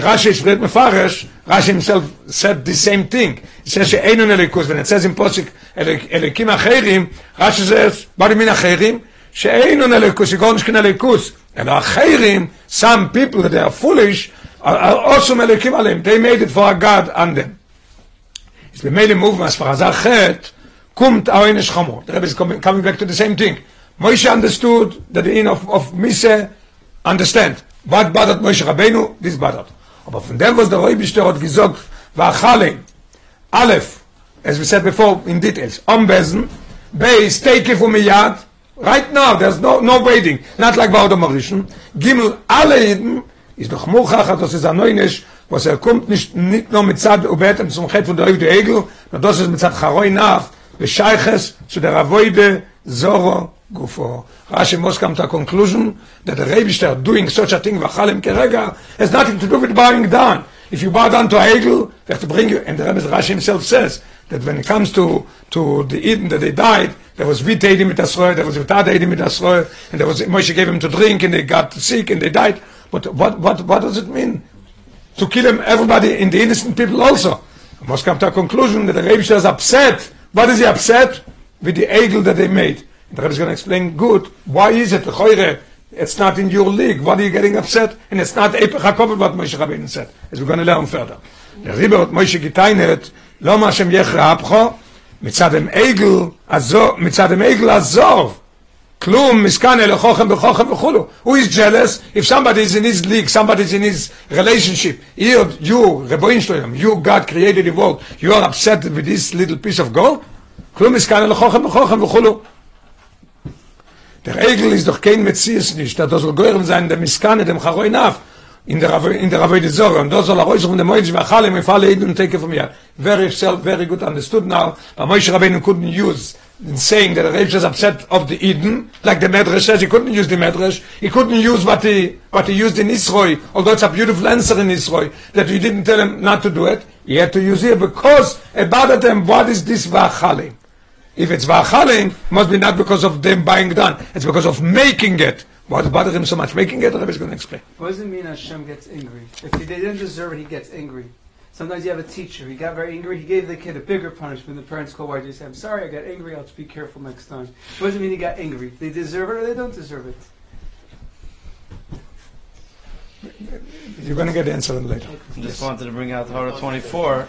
Rashi is great mefarish. Rashi himself said the same thing. He says she ain't she'enun elikus, when it says in posik elikim acherim, Rashi says, what do you mean acherim? She'enun elikus, yigonishkin elikus. And acherim, some people that are foolish, are, are also melikim alim. They made it for a god on them. It's been made a movement as far as achet, kumt aoinish chamor. The Rebbe is coming, coming back to the same thing. Moshe understood that the in of, of Mise understand. What bothered Moshe Rabbeinu? This bothered. Aber von dem, was der Räubischter hat gesagt, war Chale, Aleph, as we said before in details, Ombesen, Beis, Teike von Miyad, Right now, there's no, no waiting. Not like bei Odom Arishon. Gimel, alle Eden, ist doch Murchach, das ist ein Neunisch, was er kommt nicht, nicht nur mit Zad und Betem zum Chet von der Oiv Egel, das ist mit Zad Charoi Naf, Bescheiches zu der Avoide Zoro Gufo. Rashi must come to a conclusion that the Rebishter doing such a thing, Vachalem Kerega, has nothing to do with bowing down. If you bow down to a Egel, they have to bring you, and the Rebbe Rashi himself says, that when it comes to, to the Eden that they died, there was wheat Edim mit Asroe, there was without Edim mit Asroe, and there was, Moshe gave him to drink, and they got sick, and they died. But what, what, what does it mean? To kill him, everybody, in the innocent people also. I must come to a conclusion that the Rebbe is upset. What is he upset? With the Egel that they made. And the Rebbe is going to explain good, why is it, Choire, it's not in your league, what are you getting upset? And it's not Epech HaKovet, what Moshe Rabbeinu said. As we're going to learn further. Der Rebbe hat Moshe geteinet, לא מה שם יחרא אפחו, מצד הם עגל, מצד הם עגל הזוב, כלום, מסכן אלה חוכם בחוכם וכולו. Who is jealous? If somebody is in his league, somebody is in his relationship, you, you, שלהם, you, God created the world, you are upset with this little piece of gold? כלום, מסכן אלה חוכם בחוכם וכולו. Der Egel ist doch kein Metzies nicht, da soll gehören sein, der Miskane, dem Charoi Naf, in der in der Ravide Zorah, und da soll er raus von der im Fall Eden und take it from here. Very self, very good understood now, but Moshe Rabbeinu couldn't use in saying that Rebbe is upset of the Eden, like the Medrash says, he couldn't use the Medrash, he couldn't use what he, what he used in Yisroi, although it's a beautiful answer in Yisroi, that you didn't tell him not to do it, he had to use it because about them, what is this vachalim? If it's vachalim, must be not because of them buying done, it's because of making it. What's bothering him so much making it? The Rebbe is going to explain. What does it mean Hashem gets angry? If he, didn't deserve it, he gets angry. Sometimes you have a teacher, he got very angry, he gave the kid a bigger punishment. The parents call, why did you say, I'm sorry, I got angry, I'll be careful next time. What does it mean he got angry? They deserve it or they don't deserve it? You're going to get the answer later. Just wanted to bring out Torah 24.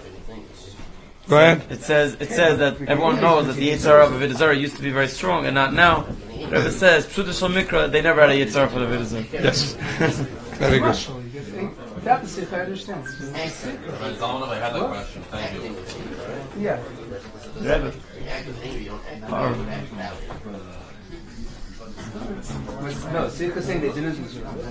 Go ahead. It says it says that everyone knows that the Yitzhar of Avidazara used to be very strong and not now. Rebbe says, Pshuta Shal Mikra, they never had a Yitzhar for the Avidazara. Yes. Very good. Naturally, he gets angry. Without the sikh, I understand. Friend Solomon, I had that question. Thank you. Yeah. Rebbe. Or- But no, sikh is saying they didn't deserve it.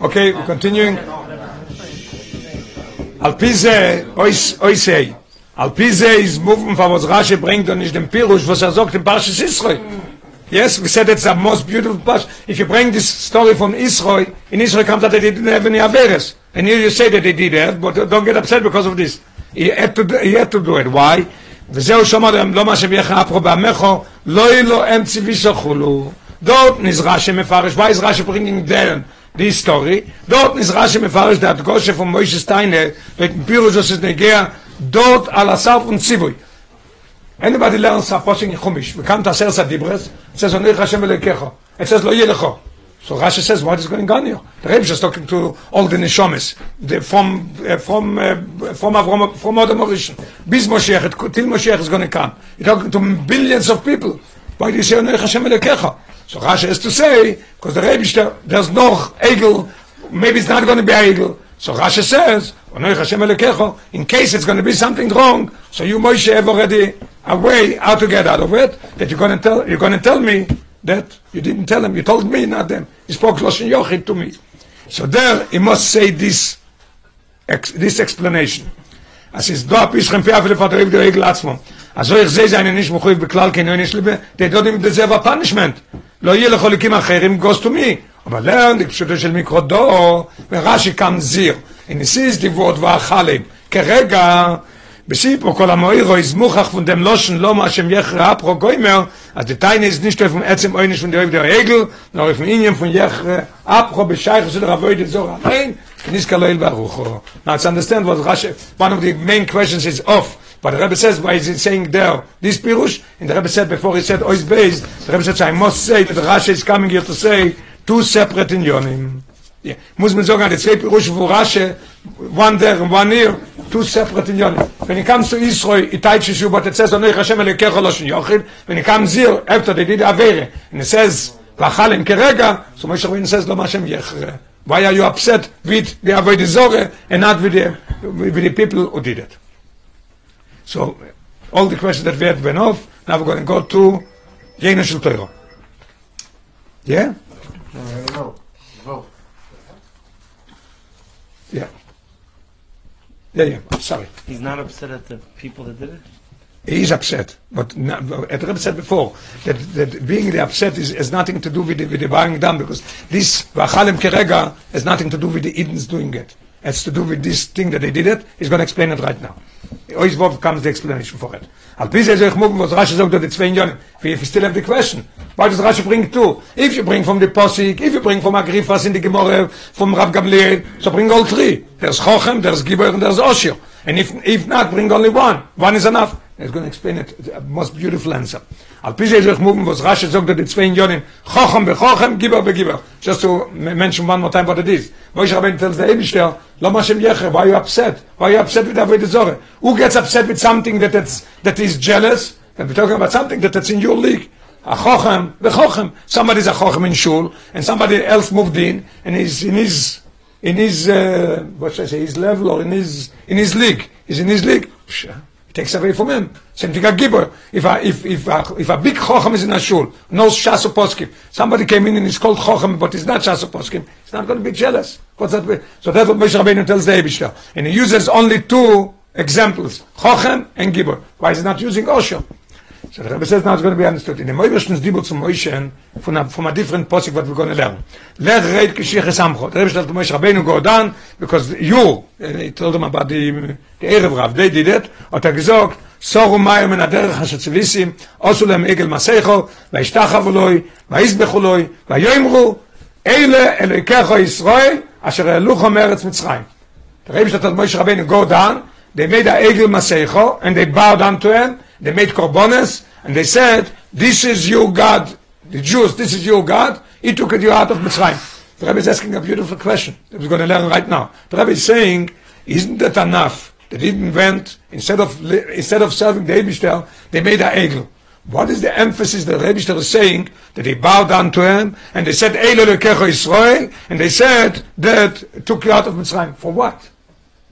Okay, we're continuing. Al Pize, ois, oisei. Al Pize is moving from what Rashi bringt und nicht dem Pirush, was er sagt in Parshas Israel. Yes, we said it's the most beautiful Parsh. If you bring this story from Israel, in Israel comes that they didn't have any Averes. And here you say that they did that, but don't get upset because of this. He had to, he had to do it. Why? וזהו שומר להם לא מה שבירך אפרו בעמךו, לא יהיה לו אם ציווי שחולו. Is Rashi mefarish. Why is Rashi bringing down this story? Dort is Rashi mefarish that Goshe from Moshe Steiner mit dem Dort al Asaf und Zivui. Anybody learns a posting in Chumash. We come to Aser Dibres. It says, Onei Hashem Elekecho. It says, Lo Yelecho. So Rashi says, what is going on here? The Rebbe is talking to all the Neshomes, the, from, uh, from, uh, from, Avrom, from Adam Rishon. Bis Moshiach, till Moshiach is going to come. You're talking to billions of people. Why do you say, Onei Hashem Elekecho? So Rashi has to say, because the Rebbe, there's no Egel, maybe it's not going to be Egel. So Rashi says, "Onoi Hashem Elokecho," in case it's going to be something wrong, so you Moshe have already a way how to get out of it. That you're going to tell you're going to tell me that you didn't tell them. You told me, not them. You spoke Lashon Yochid to me. So there he must say this ex, this explanation. as is do a pischem fi afel fater der regel atzmo also ich sehe seine nicht mochiv beklal kein nicht liebe they don't even deserve a punishment לא יהיה לחולקים אחרים goes to me aber lernt die Pschöte של Mikrodo, ורשי קם זיר, in es ist die Wort war Chalim, כרגע, בסיפו כל המוירו איזמוכח פונדם לושן לא מה שם יחר אפרו גוימר, אז די טיין איז נישטו איפם עצם אוינש פונדה אוהב דר הגל, נור איפם איניאם פונד יחר אפרו בשייך של רבוי דזור עליין, כניסקה לא אל ברוכו. Now it's understand what Rashi, one of the main questions is off, But the Rebbe says, why is it saying there, this Pirush? And the Rebbe said, before he said, oh, it's based, the Rebbe said, I must say that Rashi is coming here to say, two separate inyonim Yeah. Muss man sagen, die zwei Pirush von Rashi, one there and one here, two separate inyonim. When it comes to Yisroi, it teaches you, but it says, Onei Hashem Elekecho Loshin Yochid. When it comes here, after they did Avere, and it says, V'achalim kerega, so Moshe Rabbeinu says, Lo Hashem Yechre Why are you upset with the avoid Zorah and not with the, with the people who did it? So, all the questions that we had went off. Now we're going to go to Shel Torah. Yeah? No, vote. Yeah. Yeah, yeah. I'm sorry. He's not upset at the people that did it? He is upset. But as Rebbe said before, that, that being the upset is, has nothing to do with the, with the bowing down, because this Vachalem Kerega has nothing to do with the Edens doing it. It's to do with this thing that they did it. He's going to explain it right now. Always what comes the explanation for it. Al pi ze zeh mug was Rashi sagt that zwei Jahren. If you still have the question, why does Rashi bring two? If you bring from the Posik, if you bring from Agrifas in the Gemara, from Rav Gamliel, so bring all three. There's Chochem, there's Gibor, and there's Osher. And if, if not, bring only one. One is enough. He's going to explain it, the most beautiful answer. Al pi ze zeh mug was Rashi sagt that the zwei Jahren, Chochem be Chochem, Gibor be Gibor. Just to mention one more time what it is. Moshe Rabbeinu tells the Eibishter, Lo Mashem Yecher, why you upset? Why you upset with Avodah Zorah? Who gets upset with something that it's, that is jealous? And we're talking about something that that's in your league. A chochem, the chochem. Somebody's a chochem in shul, and somebody else moved in, and he's in his, in his, uh, what should I say, his level or in his, in his league. He's in his league. He takes away from him. Same thing a gibber. If a, if, if a, if a big chochem is in a shul, knows shas or poskim, somebody came in and he's called chochem, but he's not shas or poskim, he's not going to be jealous. What's that? So that's what Moshe Rabbeinu tells the Eibishter. And he uses only two examples, chochem and gibber. Why is he not using osher? So the Rebbe says now it's going to be understood. In the Moibishten's Dibur zum Moshe, from a, from a different posik what we're going to learn. Let read Kishich Esamcho. The Rebbe said to Moshe Rabbeinu go because you, and he told them about the, the Erev Rav, they did it, ot er gesagt, סורו מים מן הדרך אשר צביסים, עשו להם עגל מסכו, וישתחוו לוי, ויזבחו לוי, ויאמרו, אלה אלוהיכך ישראל, אשר העלוכו מארץ מצרים. The Rebbe said to Moshe Rabbeinu, go down, they made a egel masecho, and they bowed down to him, they made korbones, and they said, this is your God, the Jews, this is your God, he took you out of Mitzrayim. The Rebbe is asking a beautiful question that we're going to learn right now. The Rebbe is saying, isn't that enough? They didn't went, instead of, instead of serving the Eibishter, they made a egel. What is the emphasis that Rebishter is saying that they bowed down to him and they said Eile Lekecho Israel and they said that took you out of Mitzrayim for what?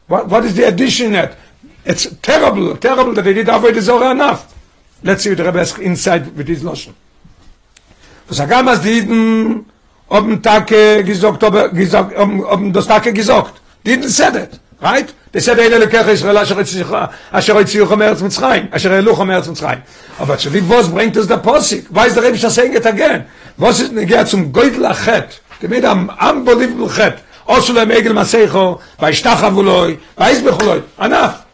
What what is the addition that? It's terrible, terrible that they did avoid the Zorah enough. Let's see what the Rebbe inside with his lotion. Was er gammas die Iden oben Tage gesagt, ob, gesagt, ob, ob das Tage gesagt. Die Iden said it, right? They said, Eile Lekech Israel asher asher etziucha meretz Mitzrayim, asher elucha meretz Mitzrayim. Aber zu wie was bringt es der? Why is the Rebbe saying it again? Was ist negea zum Goydel Achet? Made an unbelievable chet. Also lem Egel Masecho, וישתחוו לוי, ויזבחו לוי. Enough.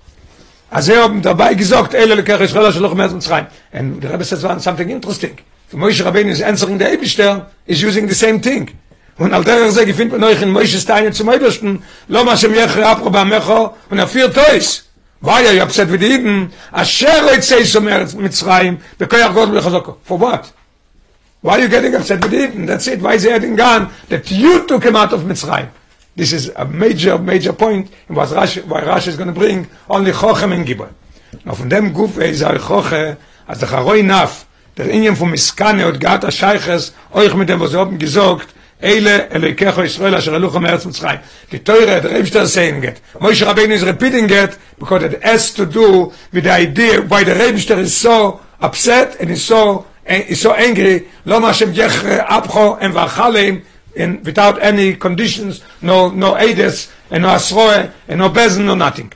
אז er haben dabei gesagt, Eile Lekech Israel asher elucha meretz Mitzrayim. And the Rebbe says something interesting. The Moshe Rabbeinu is answering the Eibishter, is using the same thing. Und al derer ze gefindt man euch in Moshe Steine zum Eibishten, lo ma shem yechre apro ba'mecho, und er vier tois. Why are you upset with Eden? Asher lo yitzei so meretz Mitzrayim, bekoyach God lechazoko. For what? Why are you getting upset with Eden? That's it. Why is he adding on that you took him out of Mitzrayim? This is a major, major point in what Rashi, why Rashi is going to bring only Chochem and Gibor. Now from them guf is a Choche, as the Charoi Naf, der Ingen vom Miskane und Gata Scheiches, euch mit dem, was sie oben gesagt, Eile Eloikecho Israel asher elucha meretz Mitzrayim. The Torah, the Rebbe is saying it. Moshe Rabbeinu is repeating it because it has to do with the idea why the Rebbe is so upset and is so is so angry. Lo Mashem Yechre Abcho and Vachalem in without any conditions, no no Eides and no Asroe and no Bezen, no nothing.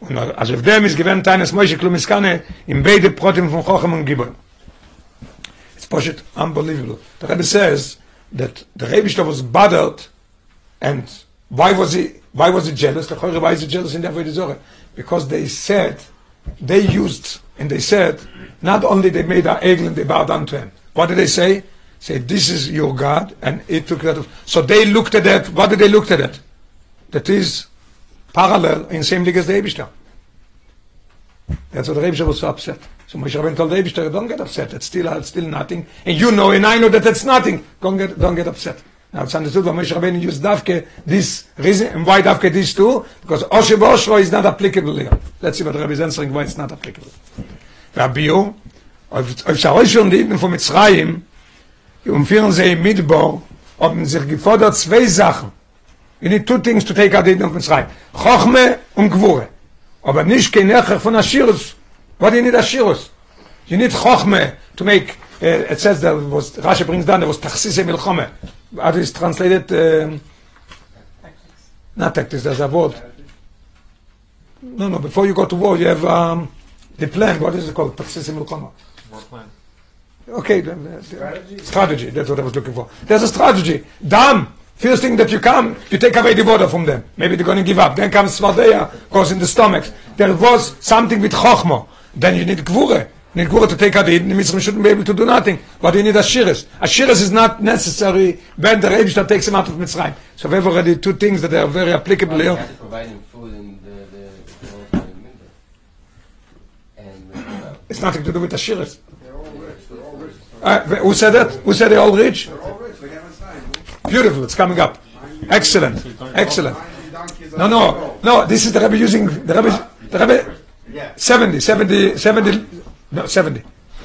Und also auf dem ist gewähnt eines Moshe Klumiskane in beide Protim von Chochem und Gibon. It's Poshet unbelievable. The Rebbe says that the Rebbe was bothered and why was he why was he jealous? The Choreh, why is he jealous in the Avodah Zorah? Because they said they used and they said not only they made a egel and they bowed down to him. What did they say? Say, this is your God, and it took that. So they looked at that. What did they look at that? That is parallel in same league as the Eibishter. That's what the Eibishter was so upset. So Moshe Rabbeinu told the don't get upset. It's still, it's still nothing. And you know, and I know that it's nothing. Don't get, don't get upset. Now it's understood why Moshe Rabbeinu used Davke, this reason, and why Davke these two? Because Oshe Boshro is not applicable here. Let's see what Rabbi is answering, why it's not applicable. והביור, auf Zeräusch und Eden from Mitzrayim, מצרים, umführen sie im Midbar, haben sich gefordert zwei Sachen. Need two things to take Eden of Mitzrayim. Chochme und Gvure. Aber nicht kein Necher von Ashirus. What you need Ashirus? You need Chochme to make, uh, it says there was, Rashi brings down, there was Tachsise Milchome. How is translated, um, not tactics, there's a word. No, no, before you go to war, you have um, the plan, what is it called? Tachsise Milchome. More plan. Okay, the, the, strategy. strategy. That's what I was looking for. There's a strategy. Dam. First thing that you come, you take away the water from them. Maybe they're going to give up. Then comes Svardeya, goes in the stomachs. There was something with Chochmo. Then you need Gvure. You need Gvure to take out the the Mitzrayim shouldn't be able to do nothing. But you need Ashiris. Ashiris is not necessary when the Rebbe takes him out of Mitzrayim. So we have already two things that are very applicable here. have provide him food the, the, the, the middle. And uh, It's nothing to do with Ashiris. Uh, who said that? Who said they're all rich? Beautiful. It's coming up. Excellent. Excellent. No, no, no. This is the Rebbe using the Rebbe. The Rebbe. 70, 70, 70. No, 70.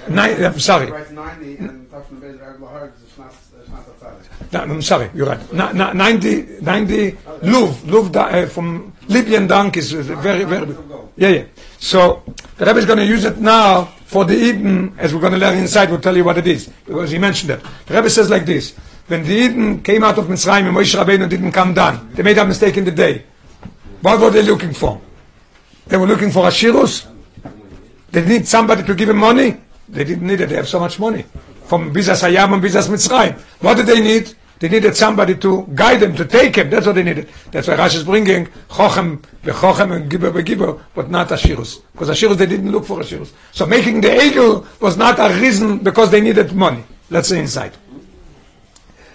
Nine, I'm sorry. 90 and talks the base of Lahar, it's not, it's not a tzaddik. No, I'm sorry. You're right. Na, na, 90, 90. Luv, Luv da, uh, from Libyan donkeys. is Very, very. Yeah, yeah. So the Rebbe is going to use it now for the Eden, as we're going to learn inside. We'll tell you what it is because he mentioned it. The Rebbe says like this: When the Eden came out of Mitzrayim and Moshe Rabbeinu didn't come down, they made a mistake in the day. What were they looking for? They were looking for Ashirus. They need somebody to give them money. They didn't need it. They have so much money from Bizas Hayam and Bizas Mitzrayim. What did they need? They needed somebody to guide them, to take them. That's what they needed. That's why Rashi is bringing Chochem, Chochem and Gibber Begibber, but not Ashirus. Because Ashirus, they didn't look for Ashirus. So making the Egel was not a reason because they needed money. Let's say inside.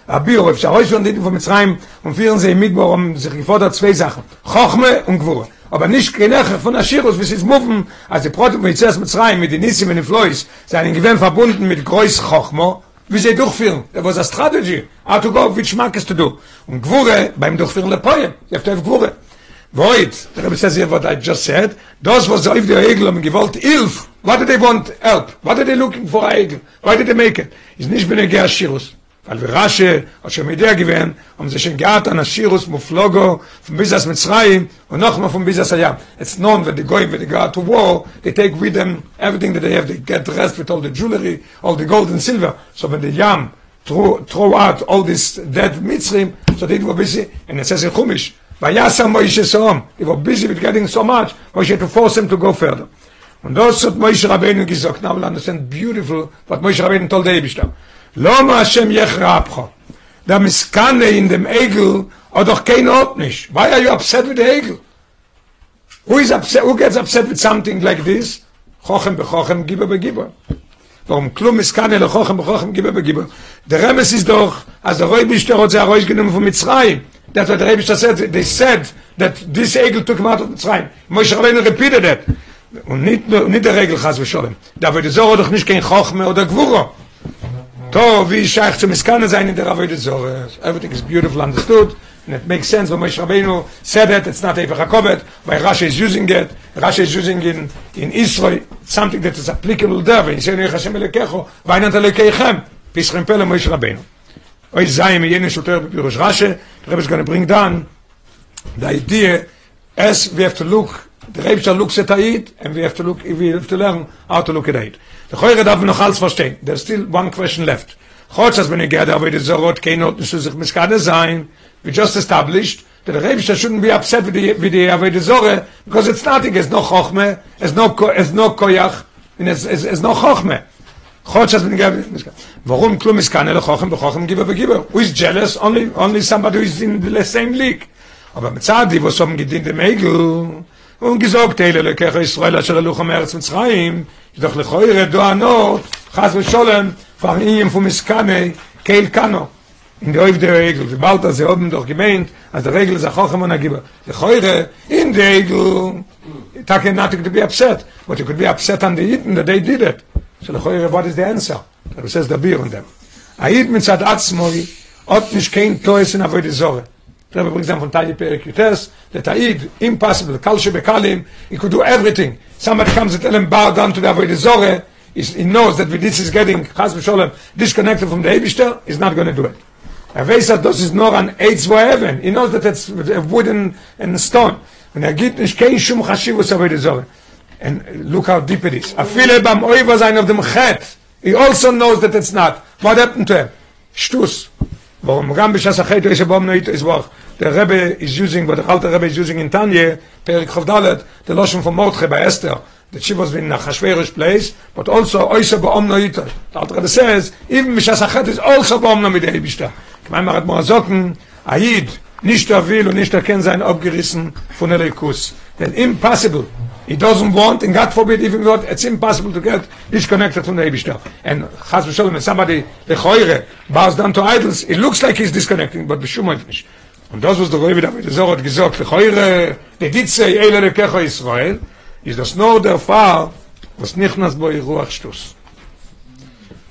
Abir, אפשר euch schon die von Mitzrayim und führen sie im Midbar um sich gefordert zwei Sachen. Chochme und Gvura. Aber nicht geneche von Ashirus, wie sie es muffen, als die von Yitzhak Mitzrayim mit den Nissim und den Flois, seien gewinn verbunden mit Groß Chochmo, wie sie durchführen. That was a strategy. How to go, which markets to do. Und Gvura, beim Durchführen Lepoyen. You have to have Gvura. Void, the Rebbe says here what I just said, those was if the Egel um gewollt Ilf, what did they want help? What are they looking for a Egel? Why did they make it? Is nicht benege Ashirus. Weil wir Rasche, als schon der gewähnt, haben sie schon gehabt an Ashirus Muflogo von Bizas Mitzrayim und noch mal von Bizas Hayam. It's known when they go, when they go to war, they take with them everything that they have. They get dressed with all the jewelry, all the gold and silver. So when the Yam throw, throw out all this dead Mitzrim, so they were busy, and it says in Chumash, Vayasam Moshe Sohom. They were busy with getting so much, Moshe to force them to go further. Und das hat Moshe Rabbeinu gesagt. Now we'll understand beautiful what Moshe Rabbeinu told the Eibishter. Lo ma Hashem yechra abcho. Der Miskane in dem Egel hat doch kein Ort nicht. Why are you upset with the Egel? Who is upset? Who gets upset with something like this? Chochem bechochem, gibber begibber. Warum klum Miskane le chochem bechochem, gibber begibber? Der Remes ist doch, als der Reibishter hat sich herausgenommen von Mitzrayim. That's what the Reibishter said. They said that this Egel took him out of Mitzrayim. Moshe Rabbeinu repeated it. Und nicht, der Regel, Chas v'sholem. Da wird es auch doch nicht kein Chochme oder Gvuro. To, wie scheich zu Miskane sein in der Avodah Zorah. Everything is beautiful understood. And it makes sense when Moshe Rabbeinu said it. It's not Eivach HaKovet. Why Rashi is using it. Rashi is using in, in Israel something that is applicable there. When you say, Hashem Elekecho, Vainant Elekeichem. Pischem Pele Moshe Rabbeinu. Oy zayim yene shoter bepirush Rashi. The Rebbe is going to bring down the idea as we have to look the Rebbe looks at Aid and we have to look we have to learn how to look at Aid. The Choyre darf noch alles verstehen. There's still one question left. Chotz as when you get over the Zorot cannot to sich miskade sein. We just established that the Rebbe shouldn't be upset with the with the Avodah Zorah because it's nothing. It's no chokhmah. It's no it's no koyach. And it's, it's, it's no chokhmah. Chotz as when you get Warum klum miskane le chochem bechochem giber begiber? Who is jealous? Only only somebody who is in the same league. Aber mit Zadi, was haben gedient dem Egel, und gesagt teile le kher israel asher lo khamer tsm tsraim doch le khoir do ano khaz sholem farim fu miskane kein kano. In der ev der regel der baut das hoben doch gemeint as der regel ze khokhem un agiba. Le khoir in der regel tak en natik to be upset. What you could be upset on the eaten that they did it. So le khoir what is the answer? That says the beer on them aid mit sat atsmoy ot nis kein toys in avoid Sorge. Rebbe brings down from Tali Perikutes, that Aid, impossible, Kalshe Bekalim, he could do everything. Somebody comes and tell him, bow down to the Avodah Zorah, he's- he knows that this is getting, Chas v'sholem, disconnected from the Eibishter, he's not going to do it. Dass das ist nur ein Eitz wo Even. He knows that it's a wooden and stone. Und er gibt nicht Chashivus die And look how deep it is. A viele beim Oiver sein auf dem Chet. He also knows that it's not. What happened to him? Shtus. Warum גם בשעס החטא יש בום נויט is wach. The Rebbe is using, what the Alter Rebbe is using in Tanya, Perik Chavdalet, the Loshem from Mordche by Esther, that she was in a Hashverish place, but also Oisa Ba'om Noita. The Alter Rebbe says, even בשעס החטא is also Ba'om Noit Eibishta. Kmein Marat Moazoken, Aid, nicht er will und nicht er kann sein abgerissen von der Lekus. Then impossible. He doesn't want, and God forbid, even God, it's impossible to get disconnected from the Eibishter. And Chaz v'sholem, if somebody, the choire, bows down to idols, it looks like he's disconnecting, but b'shum oif nicht. Und das, was der Rebbe David Zohar hat gesagt, the choire, the ditze, eile rekecho Yisrael, is das nur der Fall, was nichnas bo iruach shtus.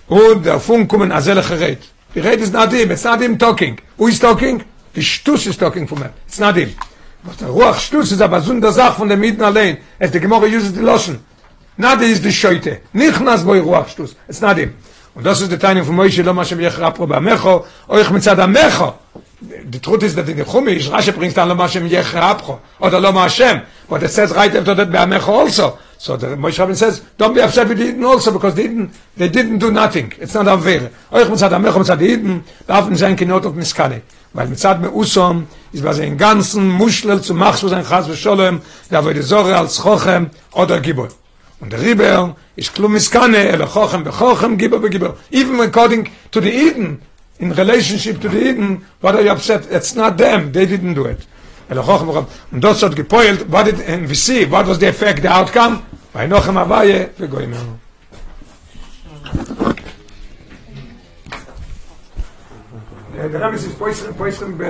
Und der Funk kommen azele cheret. The red is not him, it's not him talking. Who is talking? The shtus is talking from him. It's not him. Was der Ruach Stutz ist aber so eine Sache von der Mieten allein. Es die Gemorre uses die Loschen. Nade ist die Scheute. Nicht nas boi Ruach Stutz. Not him. Und das ist der Teil von Moshe, lo ma shem yech rapro ba mecho, euch mitzad amecho. The truth is that in the Chumash, Rashi brings down lo ma shem yech rapro, oder lo ma Hashem. But it says right after that ba mecho also. So the Moshe Rabbeinu says, don't be upset with the Eden also, because they didn't, they didn't do nothing. It's not unfair. Euch mitzad amecho, mitzad Eden, darf sein kinot auf Miskane. Weil mitzad me Usom, ist bei seinem ganzen Muschel zu machs, wo sein und Sholem, der wird die Sorge als Chochem oder Gibor. Und der Riber ist klum Miskane, ele Chochem bechochem, Gibor begibor. Even according to the Eden, in relationship to the Eden, what are you upset? It's not them, they didn't do it. Chochem bechochem. Und das hat gepoilt, what did, and we see, what was the effect, the outcome? Bei Nochem Avaye, begoim Der Rabbis ist poischen, poischen,